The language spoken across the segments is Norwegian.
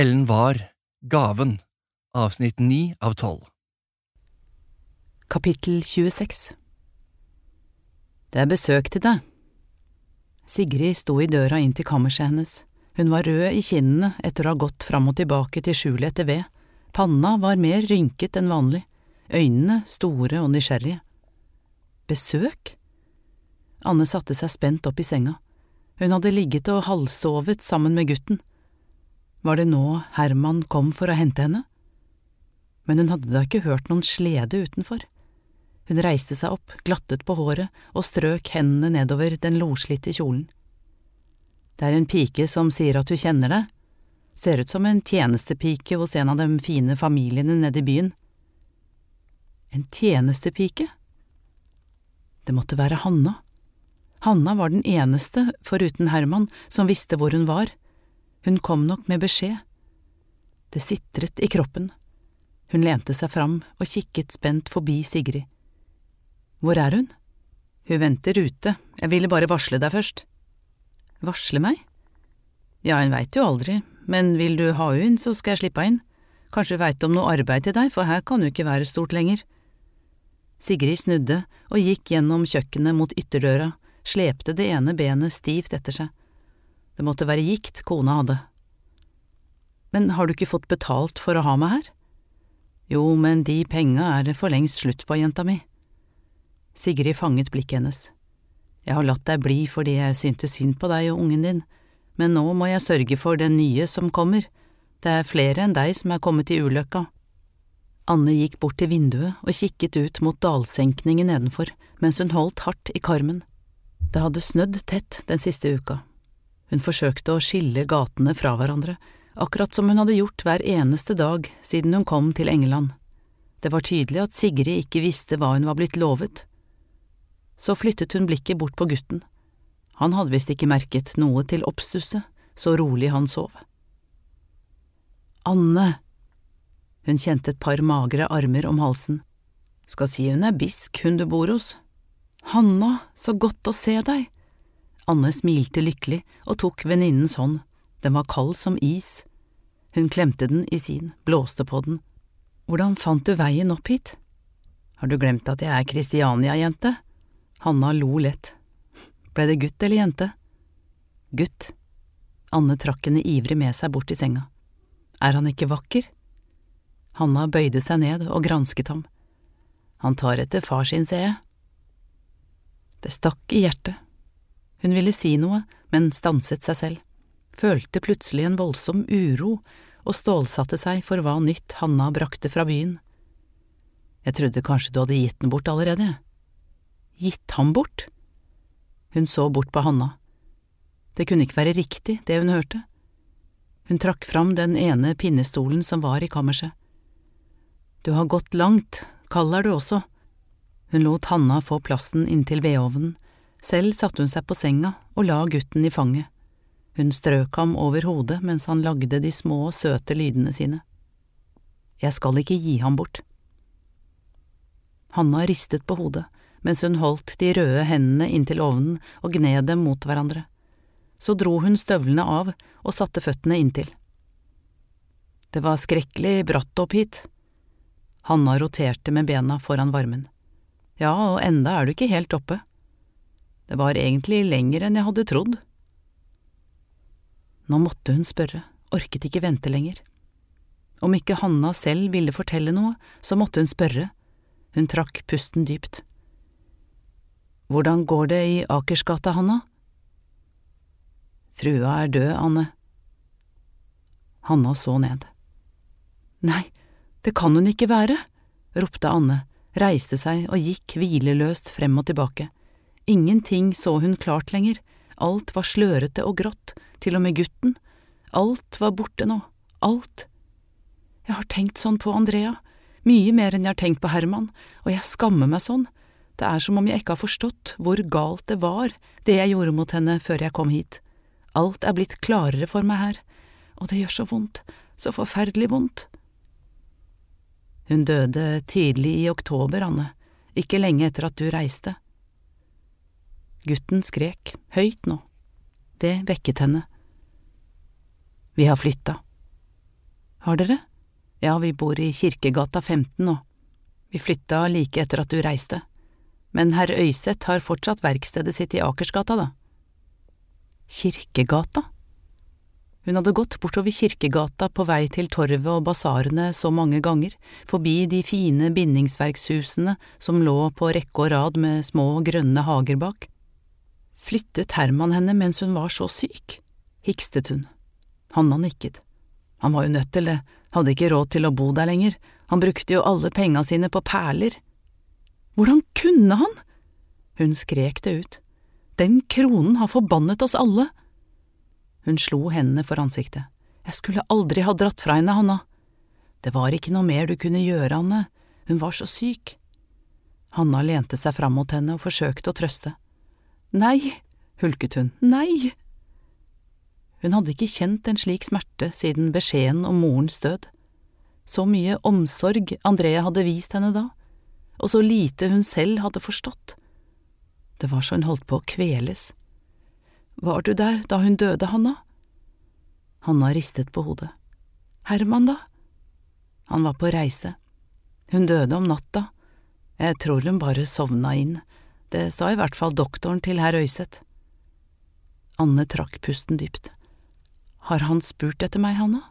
Ellen var Gaven, avsnitt ni av tolv. Kapittel 26 Det er besøk til deg. Sigrid sto i døra inn til kammerset hennes. Hun var rød i kinnene etter å ha gått fram og tilbake til skjulet etter ved. Panna var mer rynket enn vanlig, øynene store og nysgjerrige. Besøk? Anne satte seg spent opp i senga. Hun hadde ligget og halvsovet sammen med gutten. Var det nå Herman kom for å hente henne? Men hun hadde da ikke hørt noen slede utenfor. Hun reiste seg opp, glattet på håret og strøk hendene nedover den loslitte kjolen. Det er en pike som sier at hun kjenner deg, ser ut som en tjenestepike hos en av de fine familiene nede i byen. En tjenestepike? Det måtte være Hanna. Hanna var den eneste, foruten Herman, som visste hvor hun var. Hun kom nok med beskjed. Det sitret i kroppen. Hun lente seg fram og kikket spent forbi Sigrid. Hvor er hun? Hun venter ute, jeg ville bare varsle deg først. Varsle meg? Ja, hun veit jo aldri, men vil du ha hun så skal jeg slippe inn. Kanskje hun veit om noe arbeid til deg, for her kan hun ikke være stort lenger. Sigrid snudde og gikk gjennom kjøkkenet mot ytterdøra, slepte det ene benet stivt etter seg. Det måtte være gikt kona hadde. Men har du ikke fått betalt for å ha meg her? Jo, men de penga er det for lengst slutt på, jenta mi. Sigrid fanget blikket hennes. Jeg har latt deg bli fordi jeg syntes synd på deg og ungen din, men nå må jeg sørge for den nye som kommer, det er flere enn deg som er kommet i ulykka. Anne gikk bort til vinduet og kikket ut mot dalsenkningen nedenfor mens hun holdt hardt i karmen. Det hadde snødd tett den siste uka. Hun forsøkte å skille gatene fra hverandre, akkurat som hun hadde gjort hver eneste dag siden hun kom til England. Det var tydelig at Sigrid ikke visste hva hun var blitt lovet, så flyttet hun blikket bort på gutten. Han hadde visst ikke merket noe til oppstusset, så rolig han sov. Anne! Hun kjente et par magre armer om halsen. Skal si hun er bisk, hun du bor hos. Hanna, så godt å se deg! Anne smilte lykkelig og tok venninnens hånd, den var kald som is. Hun klemte den i sin, blåste på den. Hvordan fant du veien opp hit? Har du glemt at jeg er Kristiania-jente? Hanna lo lett. Ble det gutt eller jente? Gutt. Anne trakk henne ivrig med seg bort til senga. Er han ikke vakker? Hanna bøyde seg ned og gransket ham. Han tar etter far sin, ser jeg. Det stakk i hjertet. Hun ville si noe, men stanset seg selv, følte plutselig en voldsom uro og stålsatte seg for hva nytt Hanna brakte fra byen. Jeg trodde kanskje du hadde gitt den bort allerede, Gitt ham bort? Hun så bort på Hanna. Det kunne ikke være riktig, det hun hørte. Hun trakk fram den ene pinnestolen som var i kammerset. Du har gått langt, kald er du også. Hun lot Hanna få plassen inntil vedovnen, selv satte hun seg på senga og la gutten i fanget. Hun strøk ham over hodet mens han lagde de små, søte lydene sine. Jeg skal ikke gi ham bort. Hanna ristet på hodet mens hun holdt de røde hendene inntil ovnen og gned dem mot hverandre. Så dro hun støvlene av og satte føttene inntil. Det var skrekkelig bratt opp hit. Hanna roterte med bena foran varmen. Ja, og enda er du ikke helt oppe. Det var egentlig lenger enn jeg hadde trodd. Nå måtte hun spørre, orket ikke vente lenger. Om ikke Hanna selv ville fortelle noe, så måtte hun spørre. Hun trakk pusten dypt. Hvordan går det i Akersgata, Hanna? Frua er død, Anne. Hanna så ned. Nei, det kan hun ikke være, ropte Anne, reiste seg og gikk hvileløst frem og tilbake. Ingenting så hun klart lenger, alt var slørete og grått, til og med gutten, alt var borte nå, alt. Jeg har tenkt sånn på Andrea, mye mer enn jeg har tenkt på Herman, og jeg skammer meg sånn, det er som om jeg ikke har forstått hvor galt det var, det jeg gjorde mot henne før jeg kom hit. Alt er blitt klarere for meg her, og det gjør så vondt, så forferdelig vondt. Hun døde tidlig i oktober, Anne, ikke lenge etter at du reiste. Gutten skrek, høyt nå. Det vekket henne. Vi har flytta. Har dere? Ja, vi bor i Kirkegata 15 nå. Vi flytta like etter at du reiste. Men herr Øyseth har fortsatt verkstedet sitt i Akersgata, da. Kirkegata? Hun hadde gått bortover Kirkegata på vei til torvet og basarene så mange ganger, forbi de fine bindingsverkshusene som lå på rekke og rad med små grønne hager bak. Flyttet Herman henne mens hun var så syk? hikstet hun. Hanna nikket. Han var jo nødt til det, hadde ikke råd til å bo der lenger, han brukte jo alle penga sine på perler. Hvordan kunne han? Hun skrek det ut. Den kronen har forbannet oss alle. Hun slo hendene for ansiktet. Jeg skulle aldri ha dratt fra henne, Hanna. Det var ikke noe mer du kunne gjøre, Anne, hun var så syk. Hanna lente seg fram mot henne og forsøkte å trøste. Nei, hulket hun, nei. Hun hadde ikke kjent en slik smerte siden beskjeden om morens død. Så mye omsorg Andrea hadde vist henne da, og så lite hun selv hadde forstått. Det var så hun holdt på å kveles. Var du der da hun døde, Hanna? Hanna ristet på hodet. Herman, da? Han var på reise. Hun døde om natta. Jeg tror hun bare sovna inn. Det sa i hvert fall doktoren til herr Øyseth. Anne trakk pusten dypt. Har han spurt etter meg, Hanna?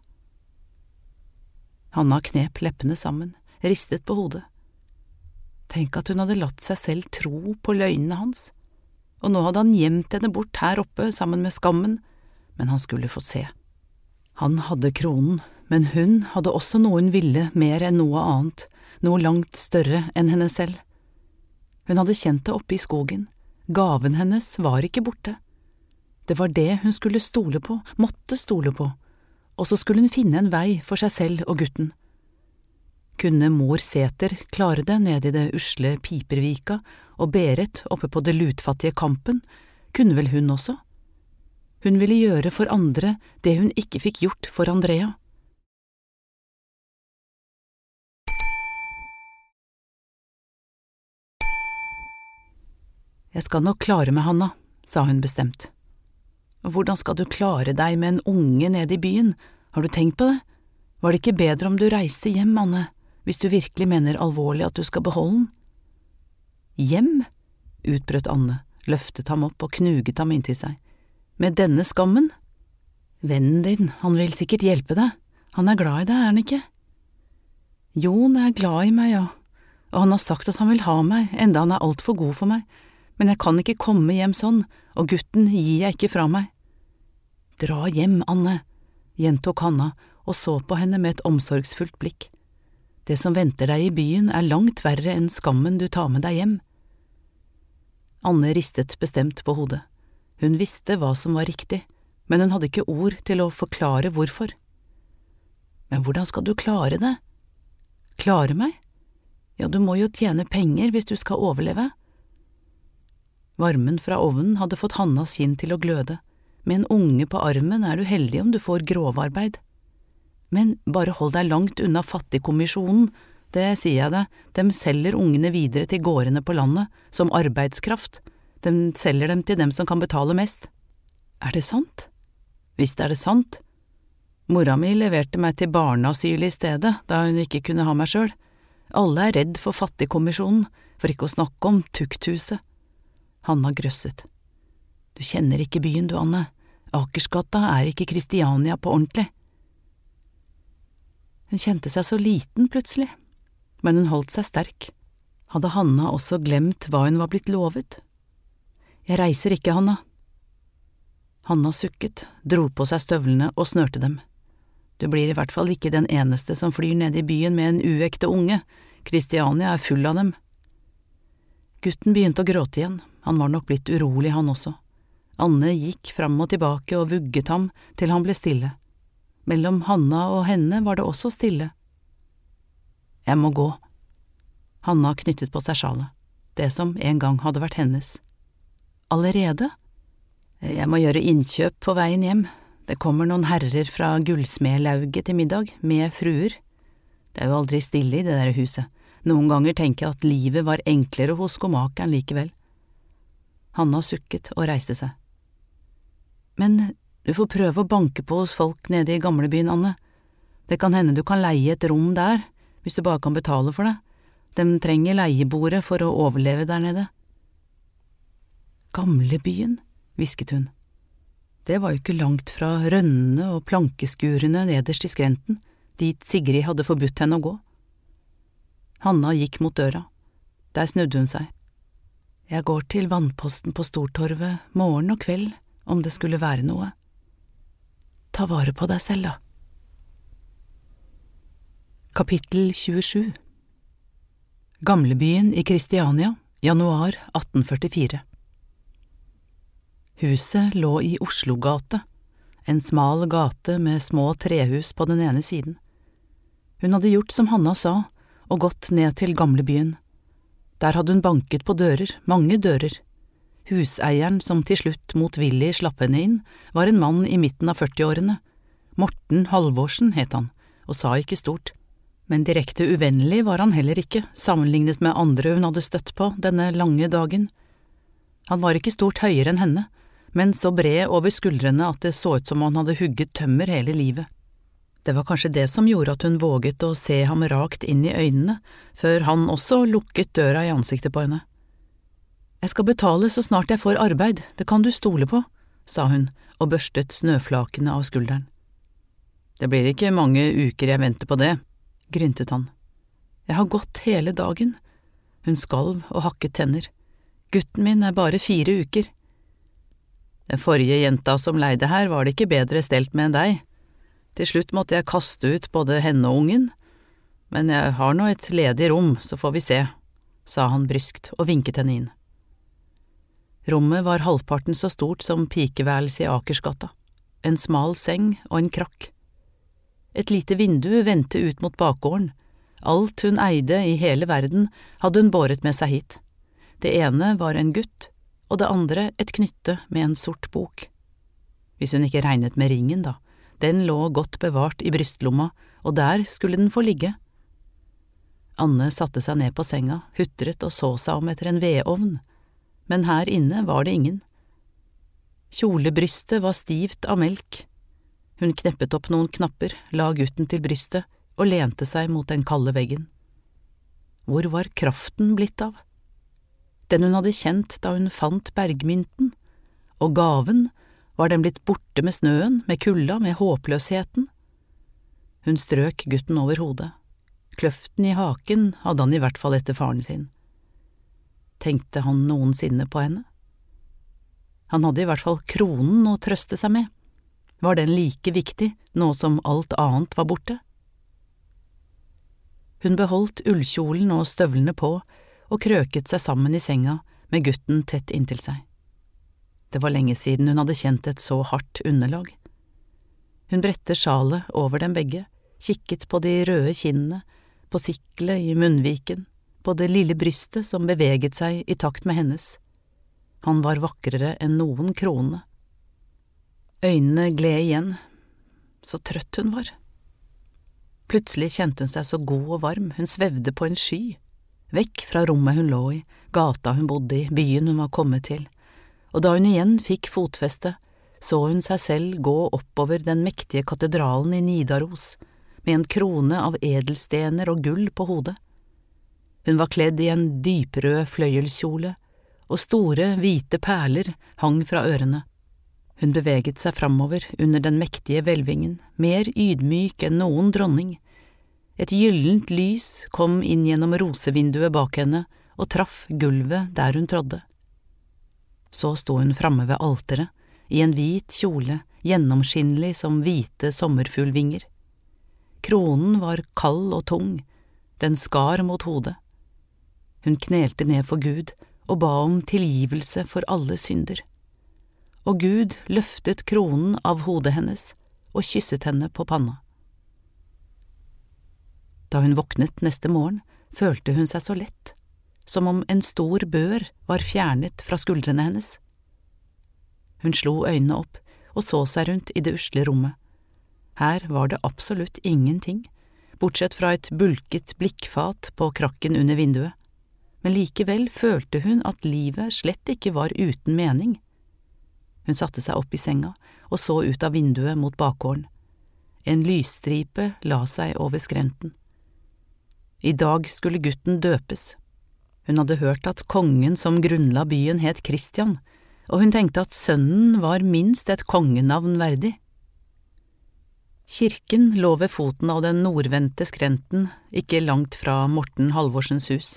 Hanna knep leppene sammen, ristet på hodet. Tenk at hun hadde latt seg selv tro på løgnene hans og nå hadde han gjemt henne bort her oppe sammen med skammen, men han skulle få se. Han hadde kronen, men hun hadde også noe hun ville mer enn noe annet, noe langt større enn henne selv. Hun hadde kjent det oppe i skogen, gaven hennes var ikke borte. Det var det hun skulle stole på, måtte stole på, og så skulle hun finne en vei for seg selv og gutten. Kunne mor Sæter klare det nede i det usle Pipervika og Berit oppe på det lutfattige Kampen, kunne vel hun også? Hun ville gjøre for andre det hun ikke fikk gjort for Andrea. Jeg skal nok klare meg, Hanna, sa hun bestemt. Hvordan skal du klare deg med en unge nede i byen, har du tenkt på det? Var det ikke bedre om du reiste hjem, Anne? hvis du virkelig mener alvorlig at du skal beholde den? Hjem? utbrøt Anne, løftet ham opp og knuget ham inntil seg. Med denne skammen? Vennen din, han vil sikkert hjelpe deg, han er glad i deg, er han ikke? Jon er glad i meg, ja, og han har sagt at han vil ha meg, enda han er altfor god for meg, men jeg kan ikke komme hjem sånn, og gutten gir jeg ikke fra meg. Dra hjem, Anne, gjentok Hanna og så på henne med et omsorgsfullt blikk. Det som venter deg i byen er langt verre enn skammen du tar med deg hjem. Anne ristet bestemt på hodet. Hun visste hva som var riktig, men hun hadde ikke ord til å forklare hvorfor. Men hvordan skal du klare det? Klare meg? Ja, du må jo tjene penger hvis du skal overleve. Varmen fra ovnen hadde fått Hannas kinn til å gløde. Med en unge på armen er du heldig om du får grovarbeid. Men bare hold deg langt unna Fattigkommisjonen, det sier jeg deg, dem selger ungene videre til gårdene på landet, som arbeidskraft, dem selger dem til dem som kan betale mest. Er det sant? Visst er det sant. Mora mi leverte meg til barneasyl i stedet, da hun ikke kunne ha meg sjøl. Alle er redd for Fattigkommisjonen, for ikke å snakke om Tukthuset. Hanna grøsset. Du kjenner ikke byen du, Anne. Akersgata er ikke Kristiania på ordentlig. Hun kjente seg så liten plutselig, men hun holdt seg sterk. Hadde Hanna også glemt hva hun var blitt lovet? Jeg reiser ikke, Hanna. Hanna sukket, dro på seg støvlene og snørte dem. Du blir i hvert fall ikke den eneste som flyr nede i byen med en uekte unge, Kristiania er full av dem. Gutten begynte å gråte igjen, han var nok blitt urolig han også. Anne gikk fram og tilbake og vugget ham til han ble stille. Mellom Hanna og henne var det også stille. Jeg må gå. Hanna knyttet på seg sjalet, det som en gang hadde vært hennes. Allerede? Jeg må gjøre innkjøp på veien hjem, det kommer noen herrer fra Gullsmedlauget til middag, med fruer. Det er jo aldri stille i det der huset, noen ganger tenker jeg at livet var enklere hos skomakeren likevel. Hanna sukket og reiste seg. Men du får prøve å banke på hos folk nede i gamlebyen, Anne. Det kan hende du kan leie et rom der, hvis du bare kan betale for det. De trenger leieboere for å overleve der nede. Gamlebyen, hvisket hun. Det var jo ikke langt fra rønnene og plankeskurene nederst i skrenten, dit Sigrid hadde forbudt henne å gå. Hanna gikk mot døra. Der snudde hun seg. Jeg går til vannposten på Stortorvet morgen og kveld om det skulle være noe. Ta vare på deg selv, da. Kapittel 27 Gamlebyen i Kristiania, januar 1844 Huset lå i Oslogate, en smal gate med små trehus på den ene siden. Hun hadde gjort som Hanna sa, og gått ned til gamlebyen. Der hadde hun banket på dører, mange dører. Huseieren som til slutt motvillig slapp henne inn, var en mann i midten av førtiårene. Morten Halvorsen het han, og sa ikke stort. Men direkte uvennlig var han heller ikke, sammenlignet med andre hun hadde støtt på denne lange dagen. Han var ikke stort høyere enn henne, men så bred over skuldrene at det så ut som om han hadde hugget tømmer hele livet. Det var kanskje det som gjorde at hun våget å se ham rakt inn i øynene, før han også lukket døra i ansiktet på henne. Jeg skal betale så snart jeg får arbeid, det kan du stole på, sa hun og børstet snøflakene av skulderen. Det blir ikke mange uker jeg venter på det, gryntet han. Jeg har gått hele dagen. Hun skalv og hakket tenner. Gutten min er bare fire uker. Den forrige jenta som leide her, var det ikke bedre stelt med enn deg. Til slutt måtte jeg kaste ut både henne og ungen, men jeg har nå et ledig rom, så får vi se, sa han bryskt og vinket henne inn. Rommet var halvparten så stort som pikeværelset i Akersgata, en smal seng og en krakk. Et lite vindu vendte ut mot bakgården, alt hun eide i hele verden hadde hun båret med seg hit. Det ene var en gutt, og det andre et knytte med en sort bok. Hvis hun ikke regnet med ringen, da, den lå godt bevart i brystlomma, og der skulle den få ligge. Anne satte seg ned på senga, hutret og så seg om etter en vedovn, men her inne var det ingen. Kjolebrystet var stivt av melk. Hun kneppet opp noen knapper, la gutten til brystet og lente seg mot den kalde veggen. Hvor var kraften blitt av? den hun hadde kjent da hun fant bergmynten, og gaven, var den blitt borte med snøen, med kulda, med håpløsheten? Hun strøk gutten over hodet. Kløften i haken hadde han i hvert fall etter faren sin. Tenkte han noensinne på henne? Han hadde i hvert fall kronen å trøste seg med. Var den like viktig nå som alt annet var borte? Hun beholdt ullkjolen og støvlene på og krøket seg sammen i senga med gutten tett inntil seg. Det var lenge siden hun hadde kjent et så hardt underlag. Hun bredte sjalet over dem begge, kikket på de røde kinnene, på siklet i munnviken, på det lille brystet som beveget seg i takt med hennes. Han var vakrere enn noen krone. Øynene gled igjen, så trøtt hun var. Plutselig kjente hun seg så god og varm, hun svevde på en sky vekk fra rommet hun lå i, gata hun bodde i, byen hun var kommet til, og da hun igjen fikk fotfeste, så hun seg selv gå oppover den mektige katedralen i Nidaros, med en krone av edelstener og gull på hodet. Hun var kledd i en dyprød fløyelskjole, og store, hvite perler hang fra ørene. Hun beveget seg framover under den mektige hvelvingen, mer ydmyk enn noen dronning, et gyllent lys kom inn gjennom rosevinduet bak henne og traff gulvet der hun trådde. Så sto hun framme ved alteret, i en hvit kjole, gjennomskinnelig som hvite sommerfuglvinger. Kronen var kald og tung, den skar mot hodet. Hun knelte ned for Gud og ba om tilgivelse for alle synder. Og Gud løftet kronen av hodet hennes og kysset henne på panna. Da hun våknet neste morgen, følte hun seg så lett, som om en stor bør var fjernet fra skuldrene hennes. Hun slo øynene opp og så seg rundt i det usle rommet. Her var det absolutt ingenting, bortsett fra et bulket blikkfat på krakken under vinduet, men likevel følte hun at livet slett ikke var uten mening. Hun satte seg opp i senga og så ut av vinduet mot bakgården. En lysstripe la seg over skrenten. I dag skulle gutten døpes. Hun hadde hørt at kongen som grunnla byen het Kristian, og hun tenkte at sønnen var minst et kongenavn verdig. Kirken lå ved foten av den nordvendte skrenten, ikke langt fra Morten Halvorsens hus.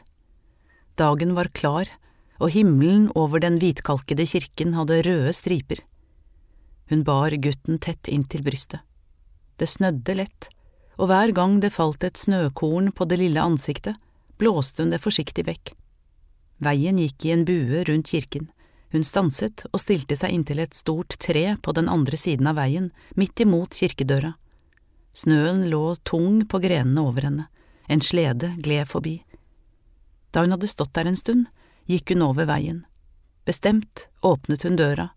Dagen var klar, og himmelen over den hvitkalkede kirken hadde røde striper. Hun bar gutten tett inntil brystet. Det snødde lett, og hver gang det falt et snøkorn på det lille ansiktet, blåste hun det forsiktig vekk. Veien gikk i en bue rundt kirken. Hun stanset og stilte seg inntil et stort tre på den andre siden av veien, midt imot kirkedøra. Snøen lå tung på grenene over henne, en slede gled forbi. Da hun hadde stått der en stund, gikk hun over veien. Bestemt åpnet hun døra.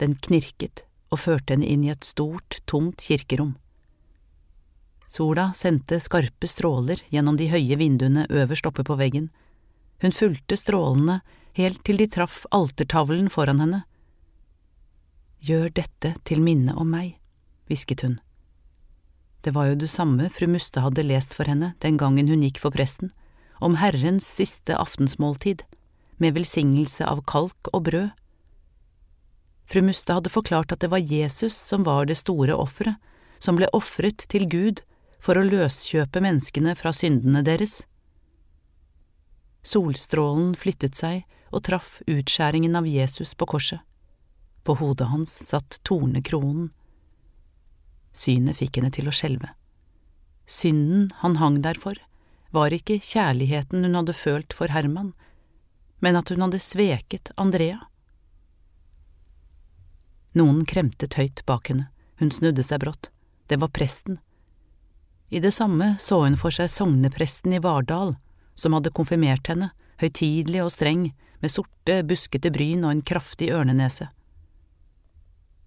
Den knirket og førte henne inn i et stort, tomt kirkerom. Sola sendte skarpe stråler gjennom de høye vinduene øverst oppe på veggen. Hun fulgte strålene helt til de traff altertavlen foran henne. Gjør dette til minne om meg, hvisket hun. Det var jo det samme fru Muste hadde lest for henne den gangen hun gikk for presten, om Herrens siste aftensmåltid, med velsignelse av kalk og brød. Fru Muste hadde forklart at det var Jesus som var det store offeret, som ble ofret til Gud for å løskjøpe menneskene fra syndene deres. Solstrålen flyttet seg og traff utskjæringen av Jesus på korset. På hodet hans satt tornekronen. Synet fikk henne til å skjelve. Synden han hang der for, var ikke kjærligheten hun hadde følt for Herman, men at hun hadde sveket Andrea. Noen kremtet høyt bak henne, hun snudde seg brått, det var presten, i det samme så hun for seg sognepresten i Vardal, som hadde konfirmert henne, høytidelig og streng, med sorte, buskete bryn og en kraftig ørnenese.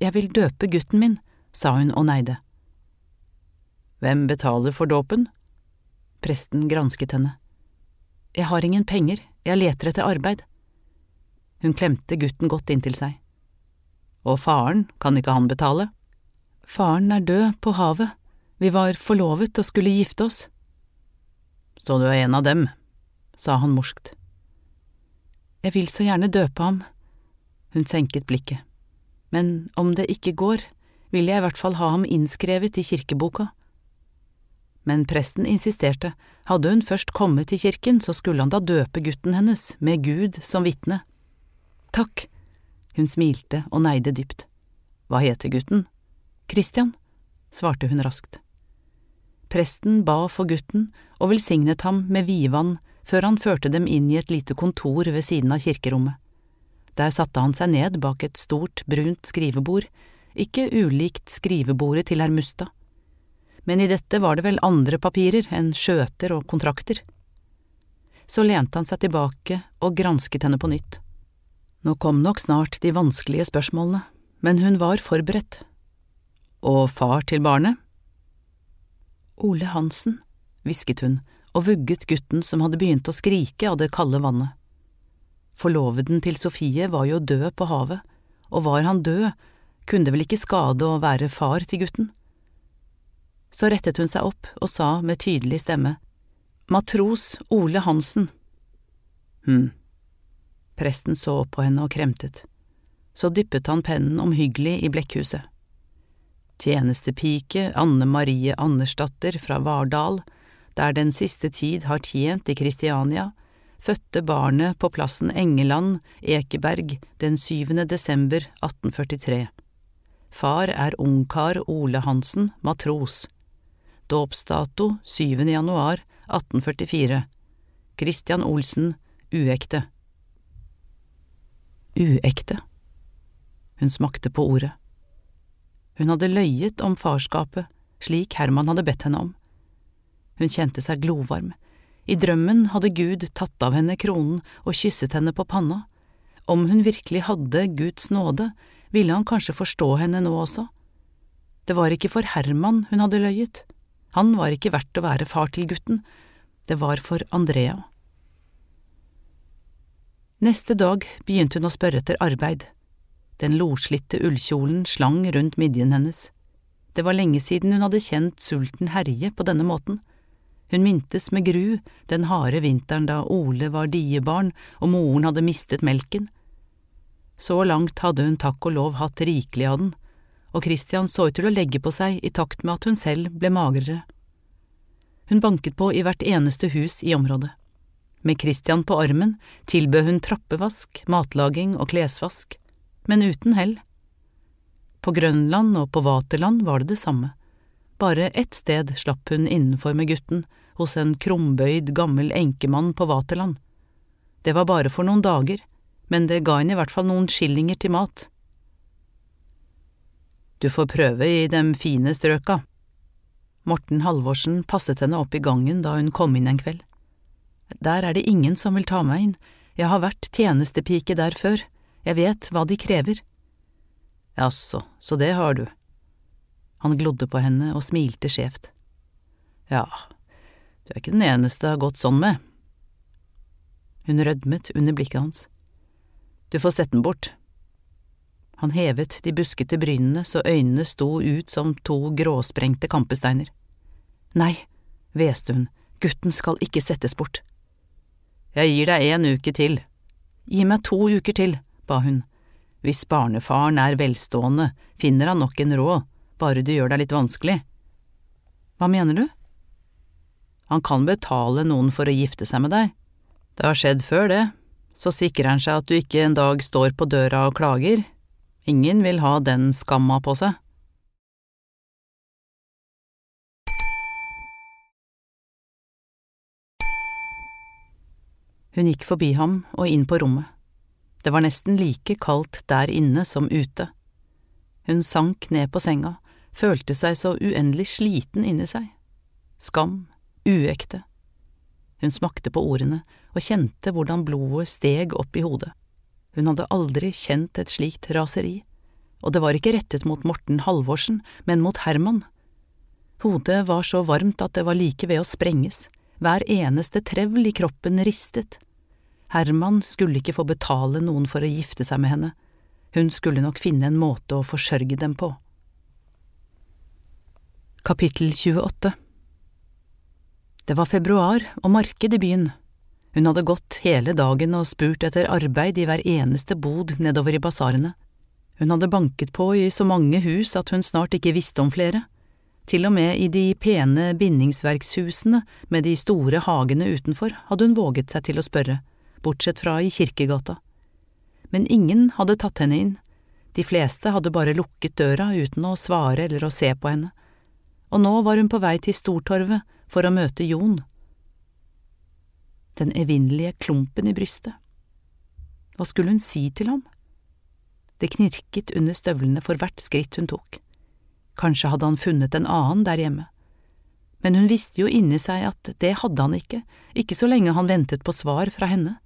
Jeg vil døpe gutten min, sa hun og neide. Hvem betaler for dåpen? Presten gransket henne. Jeg har ingen penger, jeg leter etter arbeid. Hun klemte gutten godt inntil seg. Og faren, kan ikke han betale? Faren er død på havet, vi var forlovet og skulle gifte oss. Så du er en av dem, sa han morskt. Jeg vil så gjerne døpe ham. Hun senket blikket. Men om det ikke går, vil jeg i hvert fall ha ham innskrevet i kirkeboka. Men presten insisterte, hadde hun først kommet til kirken, så skulle han da døpe gutten hennes, med Gud som vitne. Takk, hun smilte og neide dypt. Hva heter gutten? Christian, svarte hun raskt. Presten ba for gutten og velsignet ham med vidvann før han førte dem inn i et lite kontor ved siden av kirkerommet. Der satte han seg ned bak et stort, brunt skrivebord, ikke ulikt skrivebordet til herr Mustad. Men i dette var det vel andre papirer enn skjøter og kontrakter. Så lente han seg tilbake og gransket henne på nytt. Nå kom nok snart de vanskelige spørsmålene, men hun var forberedt. Og far til barnet? Ole Hansen, hvisket hun og vugget gutten som hadde begynt å skrike av det kalde vannet. Forloveden til Sofie var jo død på havet, og var han død, kunne det vel ikke skade å være far til gutten? Så rettet hun seg opp og sa med tydelig stemme, Matros Ole Hansen. Hm. Presten så på henne og kremtet. Så dyppet han pennen omhyggelig i blekkhuset tjenestepike Anne Marie Andersdatter fra Vardal, der den siste tid har tjent i Kristiania, fødte barnet på plassen Engeland, Ekeberg, den 7. desember 1843. Far er ungkar Ole Hansen, matros. Dåpsdato 7. januar 1844. Christian Olsen, uekte. Uekte. Hun smakte på ordet. Hun hadde løyet om farskapet, slik Herman hadde bedt henne om. Hun kjente seg glovarm. I drømmen hadde Gud tatt av henne kronen og kysset henne på panna. Om hun virkelig hadde Guds nåde, ville han kanskje forstå henne nå også. Det var ikke for Herman hun hadde løyet. Han var ikke verdt å være far til gutten, det var for Andrea. Neste dag begynte hun å spørre etter arbeid. Den loslitte ullkjolen slang rundt midjen hennes. Det var lenge siden hun hadde kjent sulten herje på denne måten. Hun mintes med gru den harde vinteren da Ole var diebarn og moren hadde mistet melken. Så langt hadde hun takk og lov hatt rikelig av den, og Christian så ut til å legge på seg i takt med at hun selv ble magrere. Hun banket på i hvert eneste hus i området. Med Christian på armen tilbød hun trappevask, matlaging og klesvask, men uten hell. På Grønland og på Vaterland var det det samme. Bare ett sted slapp hun innenfor med gutten, hos en krumbøyd, gammel enkemann på Vaterland. Det var bare for noen dager, men det ga henne i hvert fall noen skillinger til mat. Du får prøve i dem fine strøka. Morten Halvorsen passet henne opp i gangen da hun kom inn en kveld. Der er det ingen som vil ta meg inn, jeg har vært tjenestepike der før, jeg vet hva de krever. Jaså, så det har du. Han glodde på henne og smilte skjevt. Ja, du er ikke den eneste det har gått sånn med. Hun rødmet under blikket hans. Du får sette den bort. Han hevet de buskete brynene så øynene sto ut som to gråsprengte kampesteiner. Nei, hveste hun, gutten skal ikke settes bort. Jeg gir deg en uke til. Gi meg to uker til, ba hun hvis barnefaren er velstående, finner han nok en råd, bare du gjør deg litt vanskelig. Hva mener du? Han kan betale noen for å gifte seg med deg. Det har skjedd før, det. Så sikrer han seg at du ikke en dag står på døra og klager. Ingen vil ha den skamma på seg. Hun gikk forbi ham og inn på rommet. Det var nesten like kaldt der inne som ute. Hun sank ned på senga, følte seg så uendelig sliten inni seg. Skam, uekte. Hun smakte på ordene og kjente hvordan blodet steg opp i hodet. Hun hadde aldri kjent et slikt raseri, og det var ikke rettet mot Morten Halvorsen, men mot Herman. Hodet var så varmt at det var like ved å sprenges, hver eneste trevl i kroppen ristet. Herman skulle ikke få betale noen for å gifte seg med henne, hun skulle nok finne en måte å forsørge dem på. Kapittel 28 Det var februar og marked i byen. Hun hadde gått hele dagen og spurt etter arbeid i hver eneste bod nedover i basarene. Hun hadde banket på i så mange hus at hun snart ikke visste om flere. Til og med i de pene bindingsverkshusene med de store hagene utenfor hadde hun våget seg til å spørre bortsett fra i Kirkegata. Men ingen hadde tatt henne inn, de fleste hadde bare lukket døra uten å svare eller å se på henne, og nå var hun på vei til Stortorvet for å møte Jon. Den evinnelige klumpen i brystet. Hva skulle hun si til ham? Det knirket under støvlene for hvert skritt hun tok. Kanskje hadde han funnet en annen der hjemme men hun visste jo inni seg at det hadde han ikke, ikke så lenge han ventet på svar fra henne.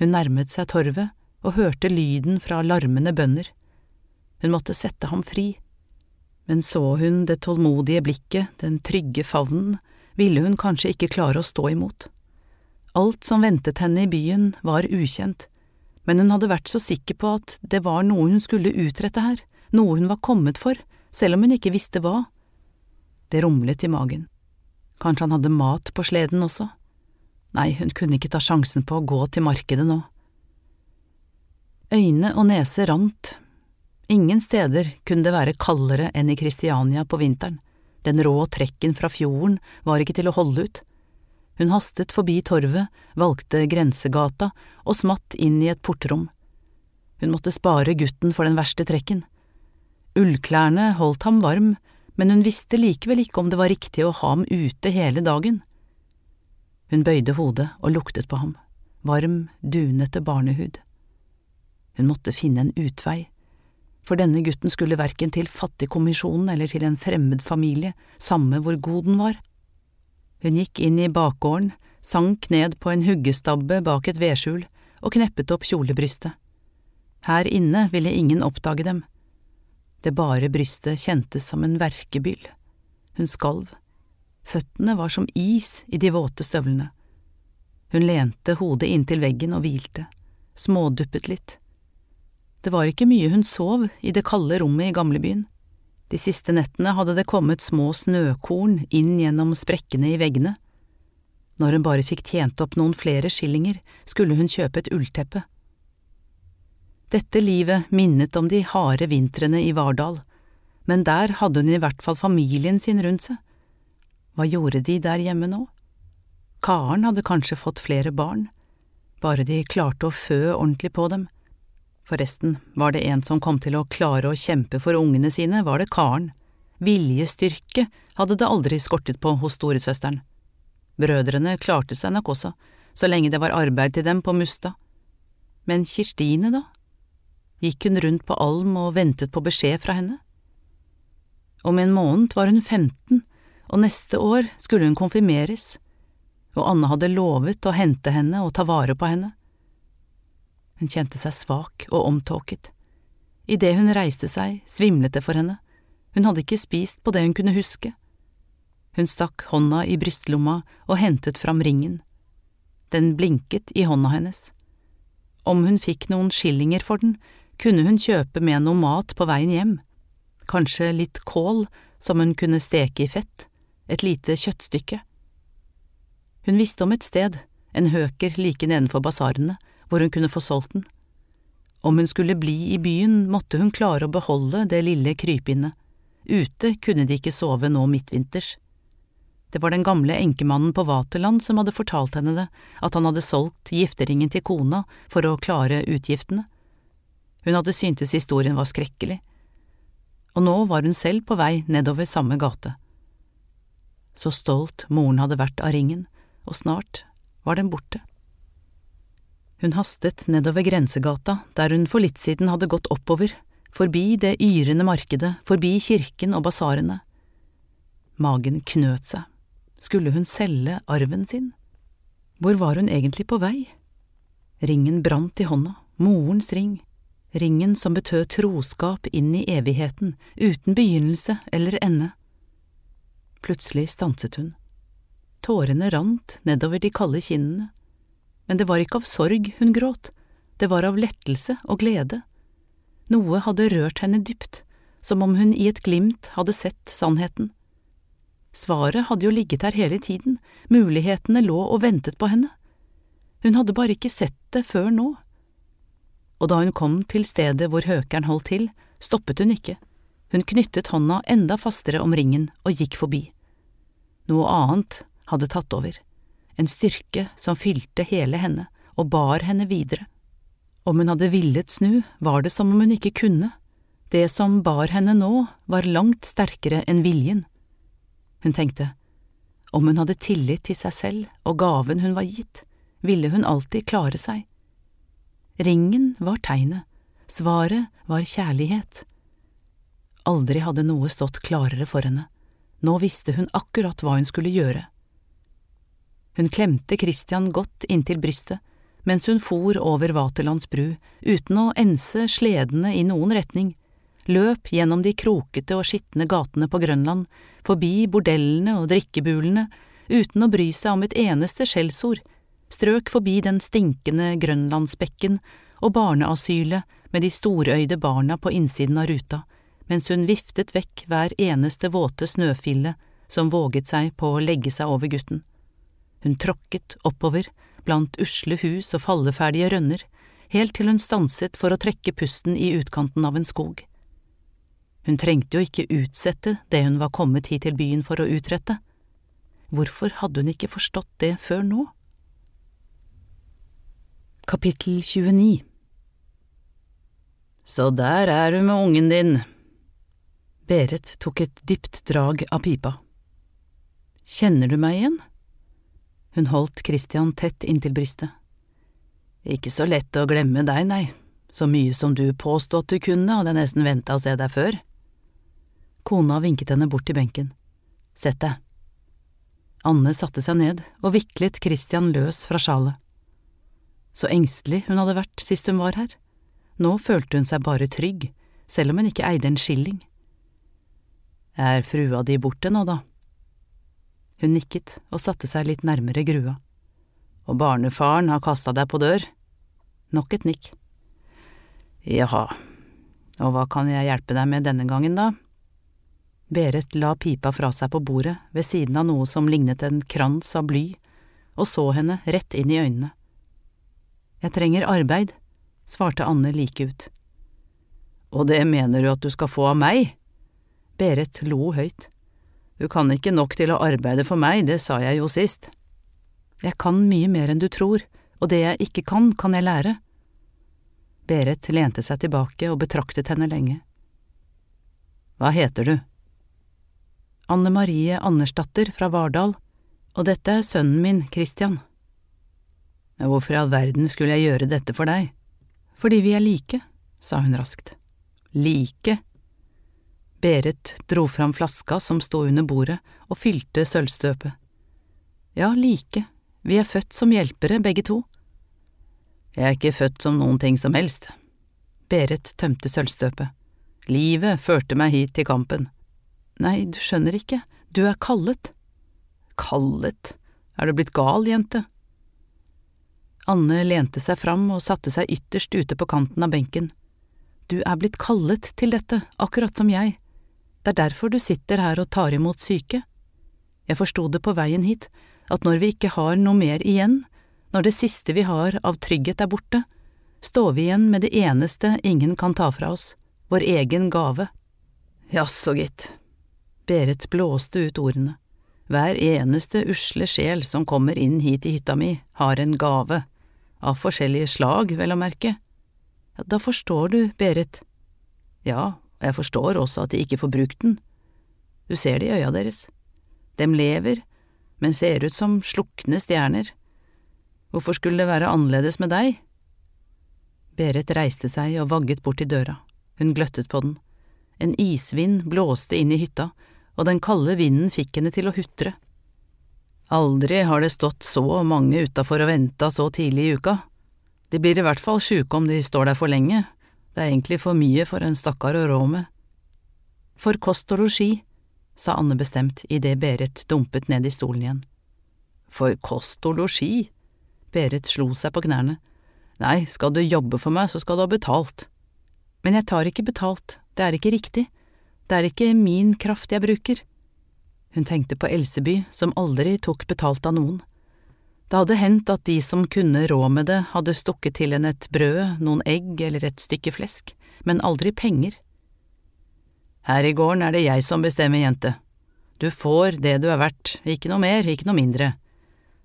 Hun nærmet seg torvet og hørte lyden fra larmende bønder. Hun måtte sette ham fri, men så hun det tålmodige blikket, den trygge favnen, ville hun kanskje ikke klare å stå imot. Alt som ventet henne i byen var ukjent, men hun hadde vært så sikker på at det var noe hun skulle utrette her, noe hun var kommet for, selv om hun ikke visste hva. Det rumlet i magen. Kanskje han hadde mat på sleden også? Nei, hun kunne ikke ta sjansen på å gå til markedet nå. Øyne og nese rant. Ingen steder kunne det være kaldere enn i Kristiania på vinteren. Den rå trekken fra fjorden var ikke til å holde ut. Hun hastet forbi torvet, valgte grensegata og smatt inn i et portrom. Hun måtte spare gutten for den verste trekken. Ullklærne holdt ham varm, men hun visste likevel ikke om det var riktig å ha ham ute hele dagen. Hun bøyde hodet og luktet på ham, varm, dunete barnehud. Hun måtte finne en utvei, for denne gutten skulle verken til Fattigkommisjonen eller til en fremmed familie, samme hvor god den var. Hun gikk inn i bakgården, sank ned på en huggestabbe bak et vedskjul og kneppet opp kjolebrystet. Her inne ville ingen oppdage dem. Det bare brystet kjentes som en verkebyll. Hun skalv. Føttene var som is i de våte støvlene. Hun lente hodet inntil veggen og hvilte, småduppet litt. Det var ikke mye hun sov i det kalde rommet i gamlebyen. De siste nettene hadde det kommet små snøkorn inn gjennom sprekkene i veggene. Når hun bare fikk tjent opp noen flere skillinger, skulle hun kjøpe et ullteppe. Dette livet minnet om de harde vintrene i Vardal, men der hadde hun i hvert fall familien sin rundt seg. Hva gjorde de der hjemme nå? Karen hadde kanskje fått flere barn, bare de klarte å fø ordentlig på dem. Forresten, var det en som kom til å klare å kjempe for ungene sine, var det Karen. Viljestyrke hadde det aldri skortet på hos storesøsteren. Brødrene klarte seg nok også, så lenge det var arbeid til dem på Musta. Men Kirstine, da? Gikk hun rundt på Alm og ventet på beskjed fra henne? Om en måned var hun 15, og neste år skulle hun konfirmeres, og Anne hadde lovet å hente henne og ta vare på henne. Hun kjente seg svak og omtåket. Idet hun reiste seg, svimlet det for henne, hun hadde ikke spist på det hun kunne huske. Hun stakk hånda i brystlomma og hentet fram ringen. Den blinket i hånda hennes. Om hun fikk noen skillinger for den, kunne hun kjøpe med noe mat på veien hjem, kanskje litt kål som hun kunne steke i fett, et lite kjøttstykke. Hun visste om et sted, en høker like nedenfor basarene, hvor hun kunne få solgt den. Om hun skulle bli i byen, måtte hun klare å beholde det lille krypinnet. Ute kunne de ikke sove nå midtvinters. Det var den gamle enkemannen på Vaterland som hadde fortalt henne det, at han hadde solgt gifteringen til kona for å klare utgiftene. Hun hadde syntes historien var skrekkelig, og nå var hun selv på vei nedover samme gate. Så stolt moren hadde vært av ringen, og snart var den borte. Hun hastet nedover grensegata, der hun for litt siden hadde gått oppover, forbi det yrende markedet, forbi kirken og basarene. Magen knøt seg. Skulle hun selge arven sin? Hvor var hun egentlig på vei? Ringen brant i hånda, morens ring, ringen som betød troskap inn i evigheten, uten begynnelse eller ende. Plutselig stanset hun. Tårene rant nedover de kalde kinnene, men det var ikke av sorg hun gråt, det var av lettelse og glede. Noe hadde rørt henne dypt, som om hun i et glimt hadde sett sannheten. Svaret hadde jo ligget der hele tiden, mulighetene lå og ventet på henne. Hun hadde bare ikke sett det før nå. Og da hun kom til stedet hvor høkeren holdt til, stoppet hun ikke, hun knyttet hånda enda fastere om ringen og gikk forbi. Noe annet hadde tatt over, en styrke som fylte hele henne og bar henne videre. Om hun hadde villet snu, var det som om hun ikke kunne, det som bar henne nå, var langt sterkere enn viljen. Hun tenkte, om hun hadde tillit til seg selv og gaven hun var gitt, ville hun alltid klare seg. Ringen var tegnet, svaret var kjærlighet. Aldri hadde noe stått klarere for henne, nå visste hun akkurat hva hun skulle gjøre. Hun klemte Christian godt inntil brystet, mens hun for over Vaterlands bru, uten å ense sledene i noen retning, løp gjennom de krokete og skitne gatene på Grønland, forbi bordellene og drikkebulene, uten å bry seg om et eneste skjellsord, strøk forbi den stinkende grønlandsbekken og barneasylet med de storøyde barna på innsiden av ruta, mens hun viftet vekk hver eneste våte snøfille som våget seg på å legge seg over gutten. Hun tråkket oppover, blant usle hus og falleferdige rønner, helt til hun stanset for å trekke pusten i utkanten av en skog. Hun trengte jo ikke utsette det hun var kommet hit til byen for å utrette. Hvorfor hadde hun ikke forstått det før nå? Kapittel 29 Så der er du med ungen din. Berit tok et dypt drag av pipa. Kjenner du meg igjen? Hun holdt Christian tett inntil brystet. Ikke så lett å glemme deg, nei, så mye som du påstod at du kunne, hadde jeg nesten venta å se deg før. Kona vinket henne bort til benken. Sett deg. Anne satte seg ned og viklet Christian løs fra sjalet. Så engstelig hun hadde vært sist hun var her. Nå følte hun seg bare trygg, selv om hun ikke eide en skilling. Er frua di borte nå, da? Hun nikket og satte seg litt nærmere grua. Og barnefaren har kasta deg på dør? Nok et nikk. Jaha, og hva kan jeg hjelpe deg med denne gangen, da? Berit la pipa fra seg på bordet ved siden av noe som lignet en krans av bly, og så henne rett inn i øynene. Jeg trenger arbeid, svarte Anne like ut. Og det mener du at du skal få av meg? Berit lo høyt. Du kan ikke nok til å arbeide for meg, det sa jeg jo sist. Jeg kan mye mer enn du tror, og det jeg ikke kan, kan jeg lære. Berit lente seg tilbake og betraktet henne lenge. Hva heter du? Anne Marie Andersdatter fra Vardal, og dette er sønnen min, Christian. Men hvorfor i all verden skulle jeg gjøre dette for deg? Fordi vi er like, sa hun raskt. Like? Berit dro fram flaska som sto under bordet, og fylte sølvstøpet. Ja, like, vi er født som hjelpere, begge to. Jeg er ikke født som noen ting som helst. Berit tømte sølvstøpet. Livet førte meg hit til kampen. Nei, du skjønner ikke, du er kallet. Kallet, er du blitt gal, jente? Anne lente seg fram og satte seg ytterst ute på kanten av benken. Du er blitt kallet til dette, akkurat som jeg. Det er derfor du sitter her og tar imot syke. Jeg forsto det på veien hit, at når vi ikke har noe mer igjen, når det siste vi har av trygghet er borte, står vi igjen med det eneste ingen kan ta fra oss, vår egen gave. Jaså, gitt. Berit blåste ut ordene. Hver eneste usle sjel som kommer inn hit i hytta mi, har en gave, av forskjellige slag, vel å merke. Ja, da forstår du, Berit. Ja, og jeg forstår også at de ikke får brukt den. Du ser det i øya deres. Dem lever, men ser ut som slukne stjerner. Hvorfor skulle det være annerledes med deg? Berit reiste seg og vagget bort til døra. Hun gløttet på den. En isvind blåste inn i hytta, og den kalde vinden fikk henne til å hutre. Aldri har det stått så mange utafor og venta så tidlig i uka. De blir i hvert fall sjuke om de står der for lenge, det er egentlig for mye for en stakkar å rå med. For kost og losji, sa Anne bestemt idet Berit dumpet ned i stolen igjen. For kost og losji? Berit slo seg på knærne. Nei, skal du jobbe for meg, så skal du ha betalt. Men jeg tar ikke betalt, det er ikke riktig, det er ikke min kraft jeg bruker. Hun tenkte på Elseby, som aldri tok betalt av noen. Det hadde hendt at de som kunne rå med det, hadde stukket til henne et brød, noen egg eller et stykke flesk, men aldri penger. Her i gården er det jeg som bestemmer, jente. Du får det du er verdt, ikke noe mer, ikke noe mindre.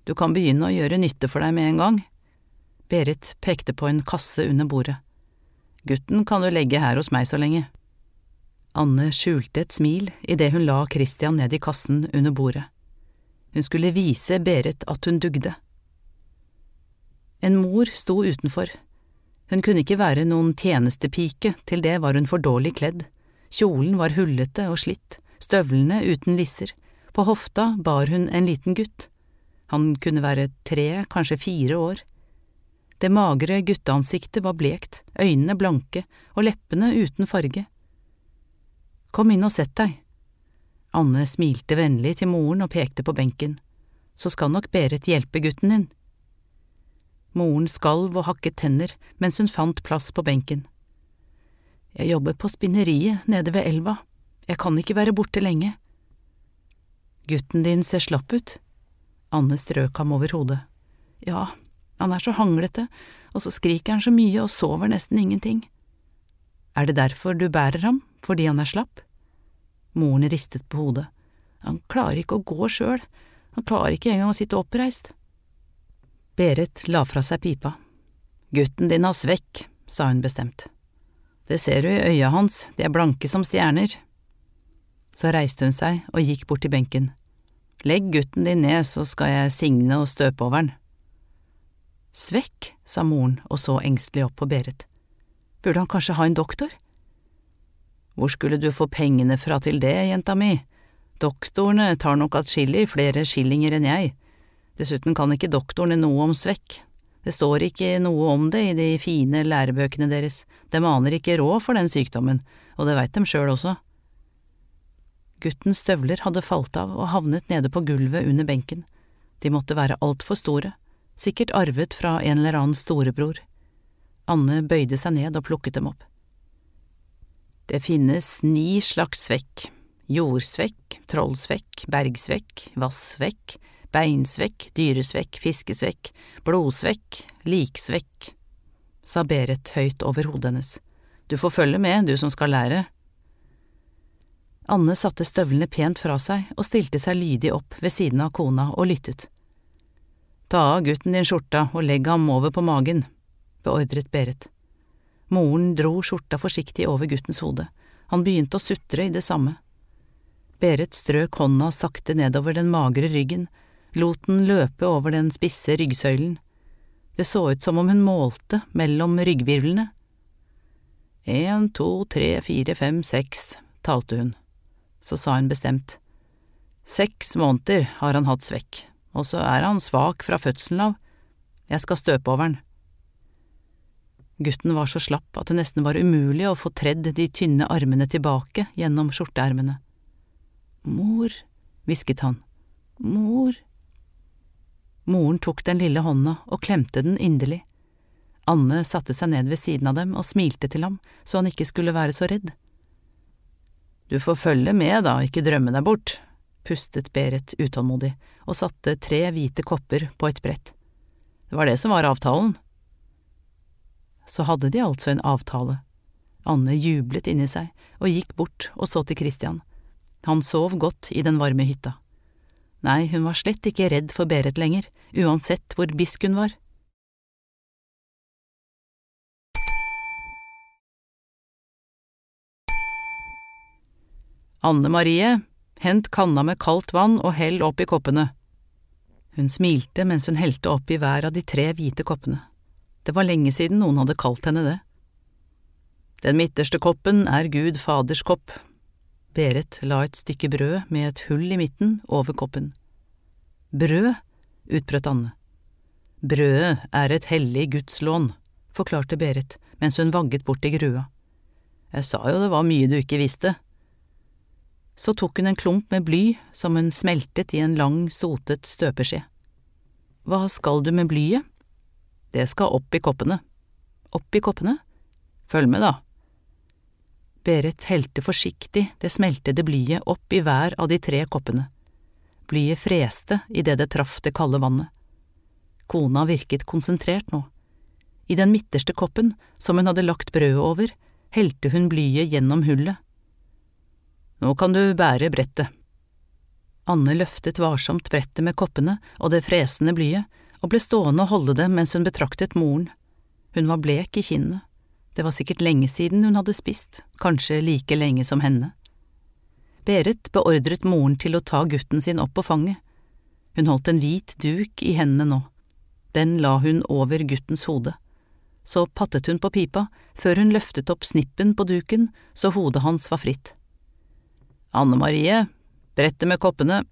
Du kan begynne å gjøre nytte for deg med en gang. Berit pekte på en kasse under bordet. Gutten kan du legge her hos meg så lenge. Anne skjulte et smil idet hun la Christian ned i kassen under bordet. Hun skulle vise Berit at hun dugde. En mor sto utenfor. Hun kunne ikke være noen tjenestepike, til det var hun for dårlig kledd. Kjolen var hullete og slitt, støvlene uten lisser, på hofta bar hun en liten gutt. Han kunne være tre, kanskje fire år. Det magre gutteansiktet var blekt, øynene blanke og leppene uten farge. Kom inn og sett deg, Anne smilte vennlig til moren og pekte på benken. Så skal nok Berit hjelpe gutten din. Moren skalv og hakket tenner mens hun fant plass på benken. Jeg jobber på spinneriet nede ved elva, jeg kan ikke være borte lenge. Gutten din ser slapp ut. Anne strøk ham over hodet. Ja, han er så hanglete, og så skriker han så mye og sover nesten ingenting. Er det derfor du bærer ham, fordi han er slapp? Moren ristet på hodet. Han klarer ikke å gå sjøl, han klarer ikke engang å sitte oppreist. Berit la fra seg pipa. Gutten din har svekk, sa hun bestemt. Det ser du i øya hans, de er blanke som stjerner. Så reiste hun seg og gikk bort til benken. Legg gutten din ned, så skal jeg signe og støpe over den. Svekk, sa moren og så engstelig opp på Berit. Burde han kanskje ha en doktor? Hvor skulle du få pengene fra til det, jenta mi? Doktorene tar nok atskillig flere skillinger enn jeg. Dessuten kan ikke doktorene noe om svekk. Det står ikke noe om det i de fine lærebøkene deres, de aner ikke råd for den sykdommen, og det veit dem sjøl også. Guttens støvler hadde falt av og havnet nede på gulvet under benken. De måtte være altfor store, sikkert arvet fra en eller annen storebror. Anne bøyde seg ned og plukket dem opp. Det finnes ni slags svekk, jordsvekk, trollsvekk, bergsvekk, vassvekk, beinsvekk, dyresvekk, fiskesvekk, blodsvekk, liksvekk, sa Berit høyt over hodet hennes. Du får følge med, du som skal lære. Anne satte støvlene pent fra seg og stilte seg lydig opp ved siden av kona og lyttet. Ta av gutten din skjorta og legg ham over på magen, beordret Berit. Moren dro skjorta forsiktig over guttens hode, han begynte å sutre i det samme. Berit strøk hånda sakte nedover den magre ryggen, lot den løpe over den spisse ryggsøylen. Det så ut som om hun målte mellom ryggvirvlene. En, to, tre, fire, fem, seks, talte hun. Så sa hun bestemt. Seks måneder har han hatt svekk, og så er han svak fra fødselen av. Jeg skal støpe over han. Gutten var så slapp at det nesten var umulig å få tredd de tynne armene tilbake gjennom skjorteermene. Mor, hvisket han, mor. Moren tok den lille hånda og klemte den inderlig. Anne satte seg ned ved siden av dem og smilte til ham så han ikke skulle være så redd. Du får følge med da, ikke drømme deg bort, pustet Berit utålmodig og satte tre hvite kopper på et brett. Det var det som var avtalen. Så hadde de altså en avtale. Anne jublet inni seg og gikk bort og så til Christian. Han sov godt i den varme hytta. Nei, hun var slett ikke redd for Berit lenger, uansett hvor bisk hun var. Anne Marie, hent kanna med kaldt vann og hell opp i koppene. Hun smilte mens hun helte oppi hver av de tre hvite koppene. Det var lenge siden noen hadde kalt henne det. Den midterste koppen er Gud Faders kopp, Berit la et stykke brød med et hull i midten over koppen. Brød, utbrøt Anne. Brødet er et hellig gudslån, forklarte Berit mens hun vagget bort til grua. Jeg sa jo det var mye du ikke visste. Så tok hun en klump med bly som hun smeltet i en lang, sotet støpeskje. Hva skal du med blyet? Det skal opp i koppene. Opp i koppene? Følg med, da. Berit helte forsiktig det smeltede blyet opp i hver av de tre koppene. Blyet freste idet det traff det kalde vannet. Kona virket konsentrert nå. I den midterste koppen, som hun hadde lagt brødet over, helte hun blyet gjennom hullet. Nå kan du bære brettet. Anne løftet varsomt brettet med koppene og det fresende blyet, og ble stående og holde det mens hun betraktet moren. Hun var blek i kinnet. Det var sikkert lenge siden hun hadde spist, kanskje like lenge som henne. Berit beordret moren til å ta gutten sin opp på fanget. Hun holdt en hvit duk i hendene nå. Den la hun over guttens hode. Så pattet hun på pipa før hun løftet opp snippen på duken så hodet hans var fritt. Anne Marie, brettet med koppene.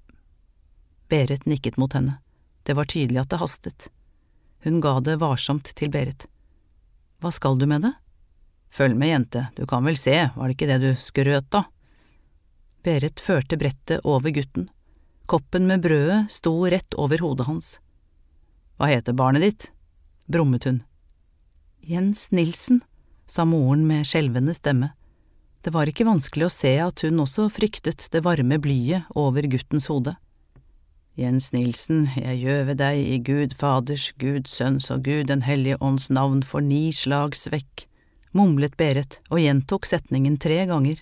Berit nikket mot henne. Det var tydelig at det hastet. Hun ga det varsomt til Berit. Hva skal du med det? Følg med, jente, du kan vel se, var det ikke det du skrøt av? Berit førte brettet over gutten. Koppen med brødet sto rett over hodet hans. Hva heter barnet ditt? brummet hun. Jens Nilsen, sa moren med skjelvende stemme. Det var ikke vanskelig å se at hun også fryktet det varme blyet over guttens hode. Jens Nilsen, jeg gjøve deg i Gud Faders, Gud Sønns og Gud Den hellige ånds navn for ni slags vekk mumlet Berit og gjentok setningen tre ganger.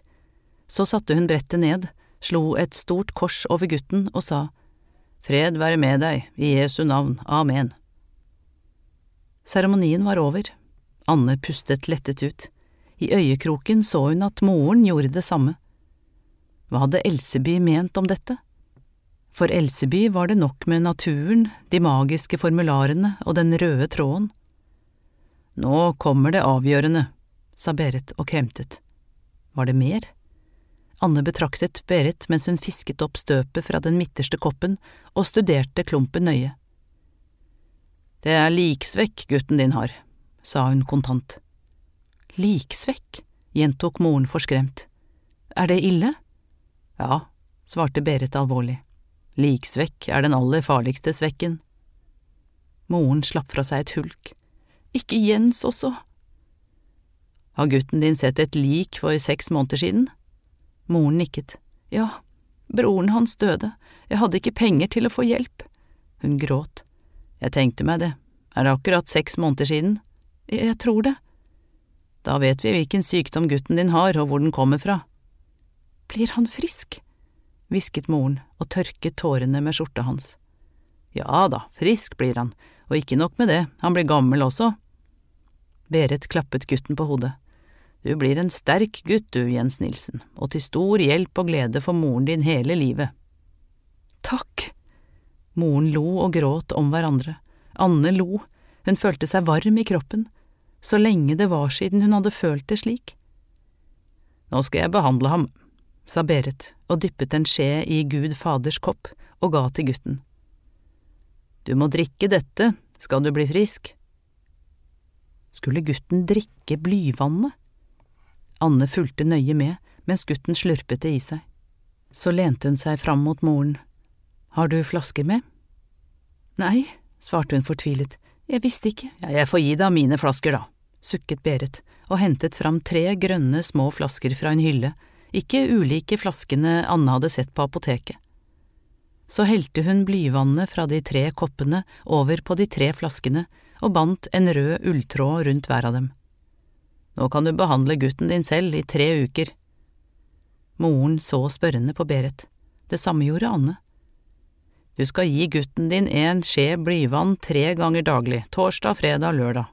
Så satte hun brettet ned, slo et stort kors over gutten og sa, Fred være med deg, i Jesu navn, amen. Seremonien var over. Anne pustet lettet ut. I øyekroken så hun at moren gjorde det samme. Hva hadde Elseby ment om dette? For Elseby var det nok med naturen, de magiske formularene og den røde tråden. Nå kommer det avgjørende, sa Berit og kremtet. Var det mer? Anne betraktet Berit mens hun fisket opp støpet fra den midterste koppen og studerte klumpen nøye. Det er liksvekk gutten din har, sa hun kontant. Liksvekk, gjentok moren forskremt. Er det ille? Ja, svarte Berit alvorlig. Liksvekk er den aller farligste svekken. Moren slapp fra seg et hulk. Ikke Jens også, har gutten din sett et lik for seks måneder siden? Moren nikket. Ja, broren hans døde, jeg hadde ikke penger til å få hjelp. Hun gråt. Jeg tenkte meg det, er det akkurat seks måneder siden? Jeg tror det. Da vet vi hvilken sykdom gutten din har og hvor den kommer fra. Blir han frisk? Hvisket moren og tørket tårene med skjorta hans. Ja da, frisk blir han, og ikke nok med det, han blir gammel også. Berit klappet gutten på hodet. Du blir en sterk gutt du, Jens Nilsen, og til stor hjelp og glede for moren din hele livet. Takk. Moren lo og gråt om hverandre. Anne lo, hun følte seg varm i kroppen, så lenge det var siden hun hadde følt det slik. Nå skal jeg behandle ham, sa Berit og dyppet en skje i Gud Faders kopp og ga til gutten. Du må drikke dette, skal du bli frisk. Skulle gutten drikke blyvannet? Anne fulgte nøye med mens gutten slurpet det i seg. Så lente hun seg fram mot moren. Har du flasker med? Nei, svarte hun fortvilet, jeg visste ikke. Ja, jeg får gi deg mine flasker, da, sukket Berit og hentet fram tre grønne små flasker fra en hylle, ikke ulike flaskene Anne hadde sett på apoteket. Så helte hun blyvannet fra de tre koppene over på de tre flaskene og bandt en rød ulltråd rundt hver av dem. Nå kan du behandle gutten din selv i tre uker. Moren så spørrende på Berit. Det samme gjorde Anne. Du skal gi gutten din en skje blyvann tre ganger daglig, torsdag, fredag, lørdag.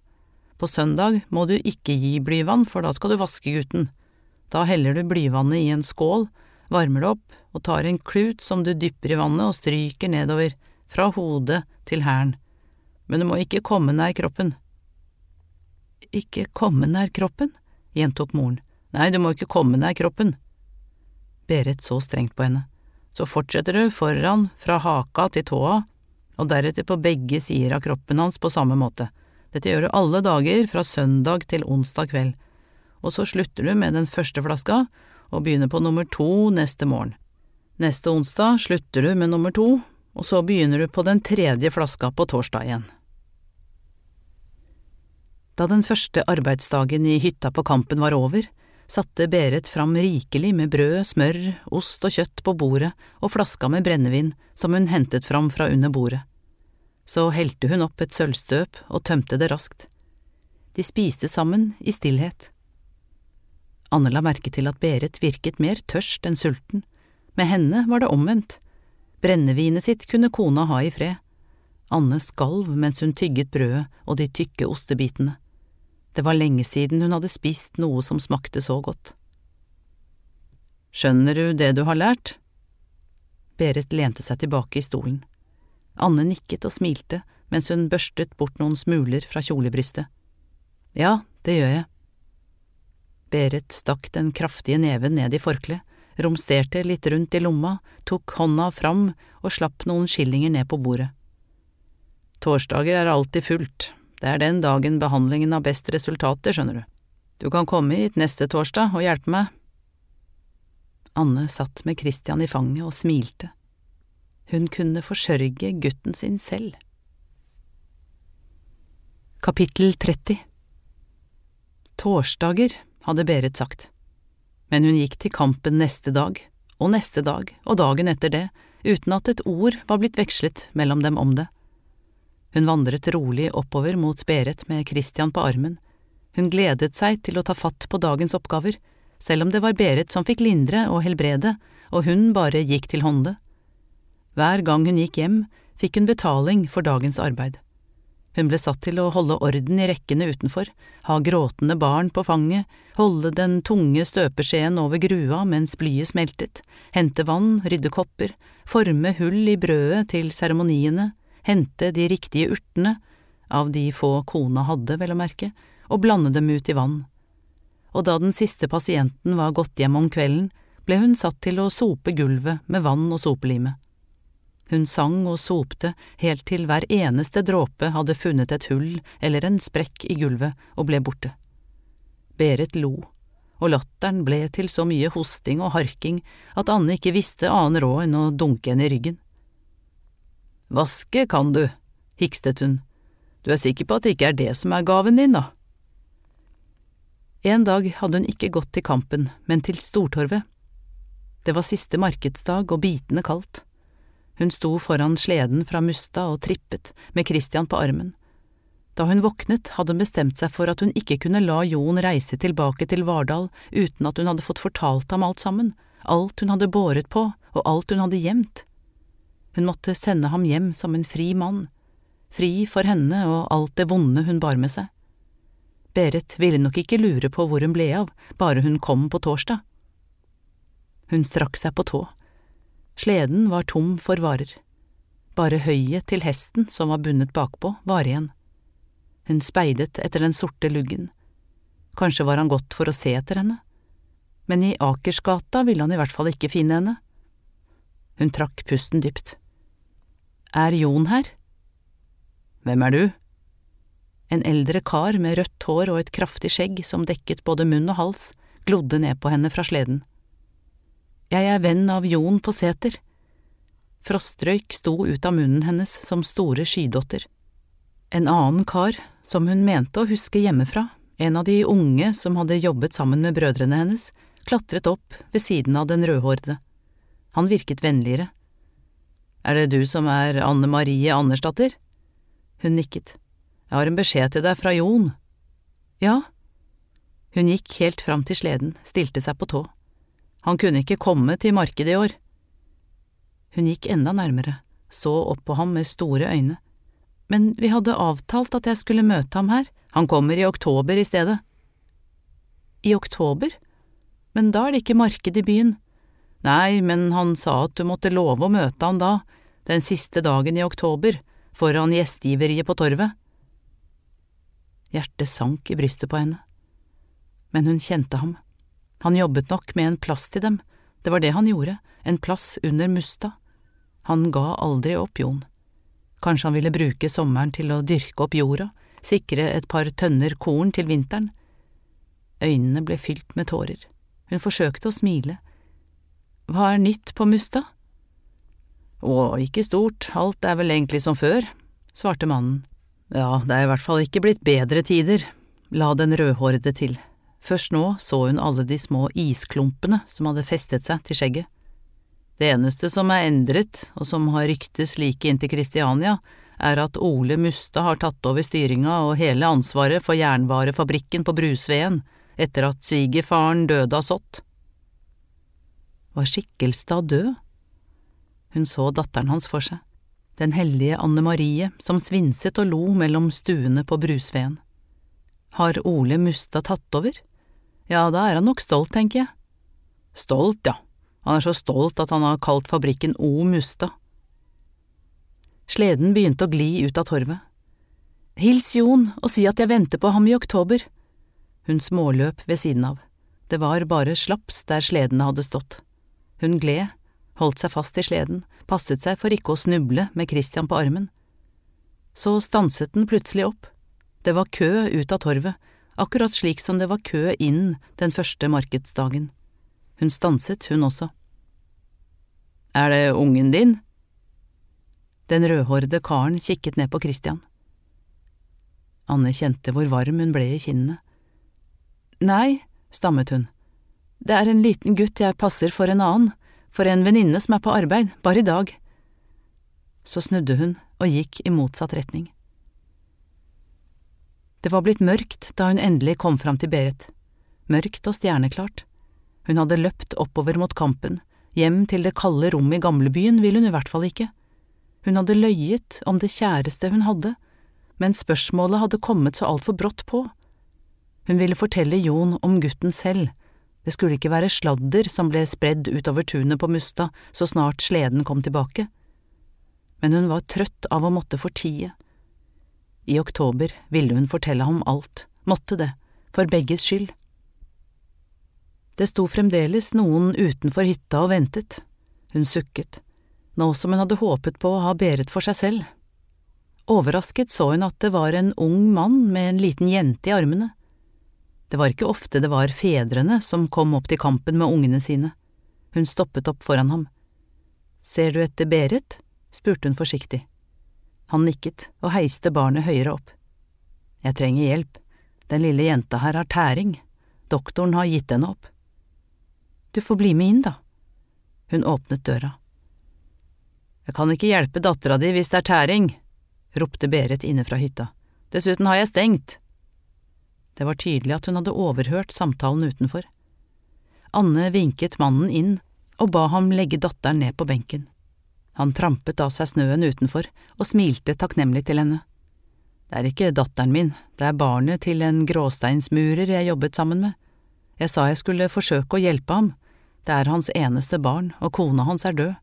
På søndag må du ikke gi blyvann, for da skal du vaske gutten. Da heller du blyvannet i en skål, varmer det opp og tar en klut som du dypper i vannet og stryker nedover, fra hodet til hælen. Men du må ikke komme nær kroppen. Ikke komme nær kroppen? gjentok moren. Nei, du må ikke komme nær kroppen. Berit så strengt på henne. Så fortsetter du foran, fra haka til tåa, og deretter på begge sider av kroppen hans på samme måte. Dette gjør du alle dager fra søndag til onsdag kveld, og så slutter du med den første flaska og begynner på nummer to neste morgen. Neste onsdag slutter du med nummer to, og så begynner du på den tredje flaska på torsdag igjen. Da den første arbeidsdagen i hytta på Kampen var over, satte Berit fram rikelig med brød, smør, ost og kjøtt på bordet og flaska med brennevin som hun hentet fram fra under bordet. Så helte hun opp et sølvstøp og tømte det raskt. De spiste sammen i stillhet. Anne la merke til at Berit virket mer tørst enn sulten. Med henne var det omvendt. Brennevinet sitt kunne kona ha i fred. Anne skalv mens hun tygget brødet og de tykke ostebitene. Det var lenge siden hun hadde spist noe som smakte så godt. Skjønner du det du har lært? Berit lente seg tilbake i stolen. Anne nikket og smilte mens hun børstet bort noen smuler fra kjolebrystet. Ja, det gjør jeg. Berit stakk den kraftige neven ned i forkleet, romsterte litt rundt i lomma, tok hånda fram og slapp noen skillinger ned på bordet. Torsdager er alltid fullt, det er den dagen behandlingen har best resultater, skjønner du. Du kan komme hit neste torsdag og hjelpe meg. Anne satt med Christian i fanget og smilte. Hun kunne forsørge gutten sin selv. Kapittel 30 Torsdager, hadde Berit sagt, men hun gikk til kampen neste dag, og neste dag, og dagen etter det, uten at et ord var blitt vekslet mellom dem om det. Hun vandret rolig oppover mot Berit med Christian på armen. Hun gledet seg til å ta fatt på dagens oppgaver, selv om det var Berit som fikk lindre og helbrede, og hun bare gikk til hånde. Hver gang hun gikk hjem, fikk hun betaling for dagens arbeid. Hun ble satt til å holde orden i rekkene utenfor, ha gråtende barn på fanget, holde den tunge støpeskjeen over grua mens blyet smeltet, hente vann, rydde kopper, forme hull i brødet til seremoniene, hente de riktige urtene, av de få kona hadde, vel å merke, og blande dem ut i vann. Og da den siste pasienten var gått hjem om kvelden, ble hun satt til å sope gulvet med vann og sopelime. Hun sang og sopte helt til hver eneste dråpe hadde funnet et hull eller en sprekk i gulvet og ble borte. Berit lo, og latteren ble til så mye hosting og harking at Anne ikke visste annen råd enn å dunke henne i ryggen. Vaske kan du, hikstet hun, du er sikker på at det ikke er det som er gaven din, da? En dag hadde hun ikke gått til kampen, men til Stortorvet. Det var siste markedsdag og bitende kaldt. Hun sto foran sleden fra Mustad og trippet, med Christian på armen. Da hun våknet, hadde hun bestemt seg for at hun ikke kunne la Jon reise tilbake til Vardal uten at hun hadde fått fortalt ham alt sammen, alt hun hadde båret på og alt hun hadde gjemt. Hun måtte sende ham hjem som en fri mann, fri for henne og alt det vonde hun bar med seg. Berit ville nok ikke lure på hvor hun ble av, bare hun kom på torsdag. Hun strakk seg på tå. Sleden var tom for varer. Bare høyet til hesten som var bundet bakpå, var igjen. Hun speidet etter den sorte luggen. Kanskje var han gått for å se etter henne? Men i Akersgata ville han i hvert fall ikke finne henne. Hun trakk pusten dypt. Er Jon her? Hvem er du? En eldre kar med rødt hår og et kraftig skjegg som dekket både munn og hals, glodde ned på henne fra sleden. Jeg er venn av Jon på seter. Frostrøyk sto ut av munnen hennes som store skydotter. En annen kar, som hun mente å huske hjemmefra, en av de unge som hadde jobbet sammen med brødrene hennes, klatret opp ved siden av den rødhårede. Han virket vennligere. Er det du som er Anne Marie Andersdatter? Hun nikket. Jeg har en beskjed til deg fra Jon. Ja. Hun gikk helt fram til sleden, stilte seg på tå. Han kunne ikke komme til markedet i år. Hun gikk enda nærmere, så opp på ham med store øyne. Men vi hadde avtalt at jeg skulle møte ham her, han kommer i oktober i stedet. I oktober? Men da er det ikke marked i byen. Nei, men han sa at du måtte love å møte ham da, den siste dagen i oktober, foran gjestgiveriet på torvet. Hjertet sank i brystet på henne. Men hun kjente ham. Han jobbet nok med en plass til dem, det var det han gjorde, en plass under Musta. Han ga aldri opp Jon. Kanskje han ville bruke sommeren til å dyrke opp jorda, sikre et par tønner korn til vinteren. Øynene ble fylt med tårer. Hun forsøkte å smile. Hva er nytt på Musta? Å, ikke stort, alt er vel egentlig som før, svarte mannen. Ja, det er i hvert fall ikke blitt bedre tider, la den rødhårede til. Først nå så hun alle de små isklumpene som hadde festet seg til skjegget. Det eneste som er endret, og som har ryktes like inn til Kristiania, er at Ole Mustad har tatt over styringa og hele ansvaret for jernvarefabrikken på Brusveen etter at svigerfaren døde av sott. Var Skikkelstad død? Hun så datteren hans for seg, den hellige Anne Marie som svinset og lo mellom stuene på Brusveen. Har Ole Mustad tatt over? Ja, da er han nok stolt, tenker jeg. Stolt, ja, han er så stolt at han har kalt fabrikken O Mustad. Sleden begynte å gli ut av torvet. Hils Jon og si at jeg venter på ham i oktober. Hun småløp ved siden av. Det var bare slaps der sledene hadde stått. Hun gled, holdt seg fast i sleden, passet seg for ikke å snuble med Christian på armen. Så stanset den plutselig opp. Det var kø ut av torvet, akkurat slik som det var kø inn den første markedsdagen. Hun stanset, hun også. Er det ungen din? Den rødhårede karen kikket ned på Christian. Anne kjente hvor varm hun ble i kinnene. Nei, stammet hun, det er en liten gutt jeg passer for en annen, for en venninne som er på arbeid, bare i dag. Så snudde hun og gikk i motsatt retning. Det var blitt mørkt da hun endelig kom fram til Berit, mørkt og stjerneklart. Hun hadde løpt oppover mot kampen, hjem til det kalde rommet i gamlebyen ville hun i hvert fall ikke. Hun hadde løyet om det kjæreste hun hadde, men spørsmålet hadde kommet så altfor brått på. Hun ville fortelle Jon om gutten selv, det skulle ikke være sladder som ble spredd utover tunet på Musta så snart sleden kom tilbake. Men hun var trøtt av å måtte fortie. I oktober ville hun fortelle ham alt, måtte det, for begges skyld. Det sto fremdeles noen utenfor hytta og ventet. Hun sukket nå som hun hadde håpet på å ha Berit for seg selv. Overrasket så hun at det var en ung mann med en liten jente i armene. Det var ikke ofte det var fedrene som kom opp til kampen med ungene sine. Hun stoppet opp foran ham. Ser du etter Berit? spurte hun forsiktig. Han nikket og heiste barnet høyere opp. Jeg trenger hjelp, den lille jenta her har tæring, doktoren har gitt henne opp. Du får bli med inn, da. Hun åpnet døra. Jeg kan ikke hjelpe dattera di hvis det er tæring, ropte Berit inne fra hytta. Dessuten har jeg stengt. Det var tydelig at hun hadde overhørt samtalen utenfor. Anne vinket mannen inn og ba ham legge datteren ned på benken. Han trampet av seg snøen utenfor og smilte takknemlig til henne. Det er ikke datteren min, det er barnet til en gråsteinsmurer jeg jobbet sammen med. Jeg sa jeg skulle forsøke å hjelpe ham, det er hans eneste barn, og kona hans er død.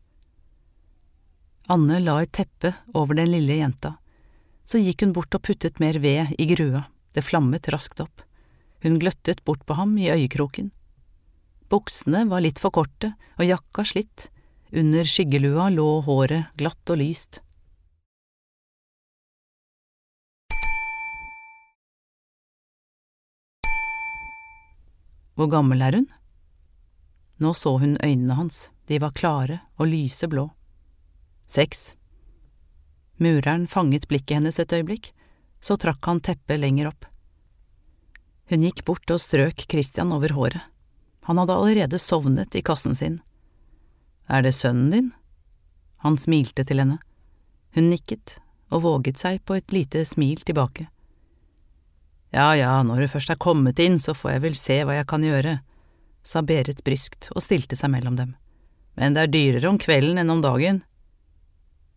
Anne la et teppe over den lille jenta. Så gikk hun bort og puttet mer ved i grua, det flammet raskt opp. Hun gløttet bort på ham i øyekroken. Buksene var litt for korte og jakka slitt, under skyggelua lå håret glatt og lyst. Hvor gammel er hun? Nå så hun øynene hans, de var klare og lyse blå. Seks. Mureren fanget blikket hennes et øyeblikk, så trakk han teppet lenger opp. Hun gikk bort og strøk Christian over håret. Han hadde allerede sovnet i kassen sin. Er det sønnen din? Han smilte til henne. Hun nikket og våget seg på et lite smil tilbake. Ja ja, når du først er kommet inn, så får jeg vel se hva jeg kan gjøre, sa Berit bryskt og stilte seg mellom dem. Men det er dyrere om kvelden enn om dagen.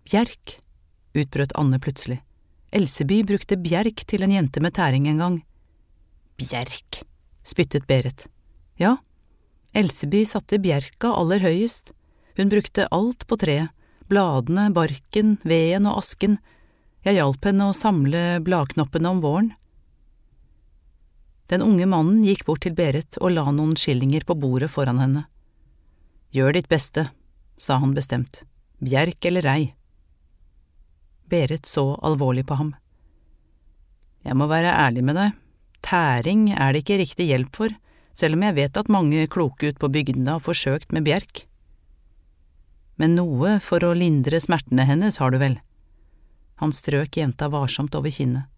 Bjerk, utbrøt Anne plutselig. Elseby brukte bjerk til en jente med tæring en gang. Bjerk, spyttet Berit. Ja, Elseby satte bjerka aller høyest. Hun brukte alt på treet, bladene, barken, veden og asken. Jeg hjalp henne å samle bladknoppene om våren. Den unge mannen gikk bort til Berit og la noen skillinger på bordet foran henne. Gjør ditt beste, sa han bestemt, bjerk eller ei. Berit så alvorlig på ham. Jeg må være ærlig med deg, tæring er det ikke riktig hjelp for, selv om jeg vet at mange kloke ute på bygdene har forsøkt med bjerk. Men noe for å lindre smertene hennes har du vel? Han strøk jenta varsomt over kinnet.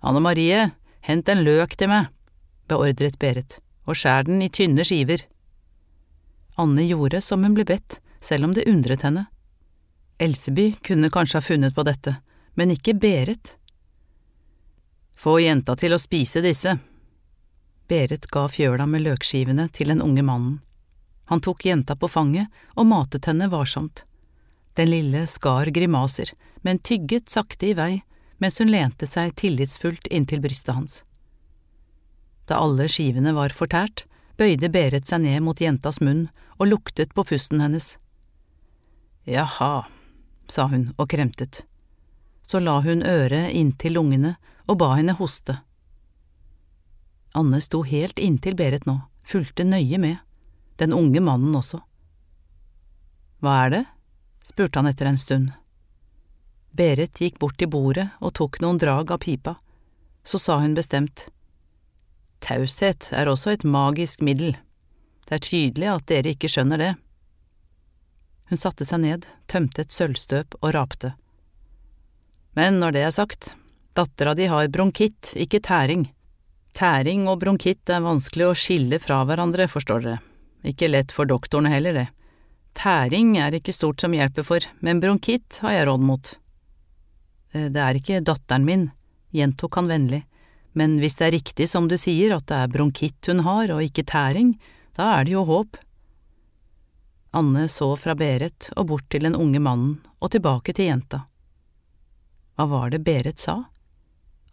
Anne Marie, Hent en løk til meg, beordret Berit, og skjær den i tynne skiver. Anne gjorde som hun ble bedt, selv om det undret henne. Elseby kunne kanskje ha funnet på dette, men ikke Berit. Få jenta til å spise disse. Berit ga fjøla med løkskivene til den unge mannen. Han tok jenta på fanget og matet henne varsomt. Den lille skar grimaser, men tygget sakte i vei mens hun lente seg tillitsfullt inntil brystet hans. Da alle skivene var fortært, bøyde Berit seg ned mot jentas munn og luktet på pusten hennes. Jaha, sa hun og kremtet. Så la hun øret inntil lungene og ba henne hoste. Anne sto helt inntil Berit nå, fulgte nøye med, den unge mannen også. Hva er det? spurte han etter en stund. Berit gikk bort til bordet og tok noen drag av pipa. Så sa hun bestemt, Taushet er også et magisk middel. Det er tydelig at dere ikke skjønner det. Hun satte seg ned, tømte et sølvstøp og rapte. Men når det er sagt, dattera di har bronkitt, ikke tæring. Tæring og bronkitt er vanskelig å skille fra hverandre, forstår dere. Ikke lett for doktorene heller, det. Tæring er ikke stort som hjelper for, men bronkitt har jeg råd mot. Eh, det er ikke datteren min, gjentok han vennlig, men hvis det er riktig som du sier at det er bronkitt hun har og ikke tæring, da er det jo håp. Anne så fra Beret og bort til den unge mannen og tilbake til jenta. Hva var det Beret sa?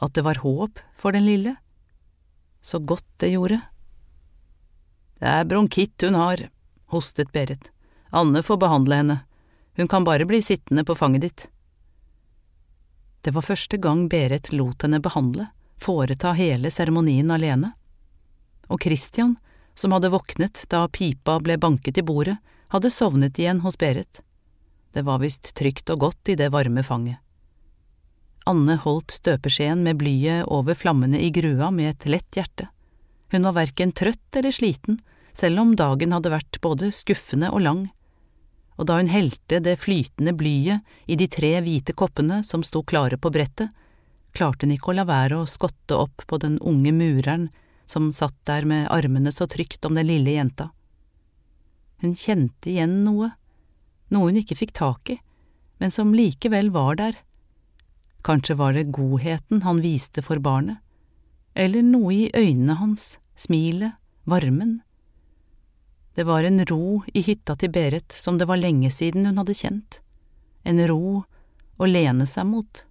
At det var håp for den lille? Så godt det gjorde. Det er bronkitt hun har, hostet Berit. Anne får behandle henne, hun kan bare bli sittende på fanget ditt. Det var første gang Berit lot henne behandle, foreta hele seremonien alene. Og Christian, som hadde våknet da pipa ble banket i bordet, hadde sovnet igjen hos Berit. Det var visst trygt og godt i det varme fanget. Anne holdt støpeskjeen med blyet over flammene i grua med et lett hjerte. Hun var verken trøtt eller sliten, selv om dagen hadde vært både skuffende og lang og da hun helte det flytende blyet i de tre hvite koppene som sto klare på brettet, klarte hun ikke å la være å skotte opp på den unge mureren som satt der med armene så trygt om den lille jenta. Hun kjente igjen noe, noe hun ikke fikk tak i, men som likevel var der. Kanskje var det godheten han viste for barnet, eller noe i øynene hans, smilet, varmen. Det var en ro i hytta til Berit som det var lenge siden hun hadde kjent, en ro å lene seg mot.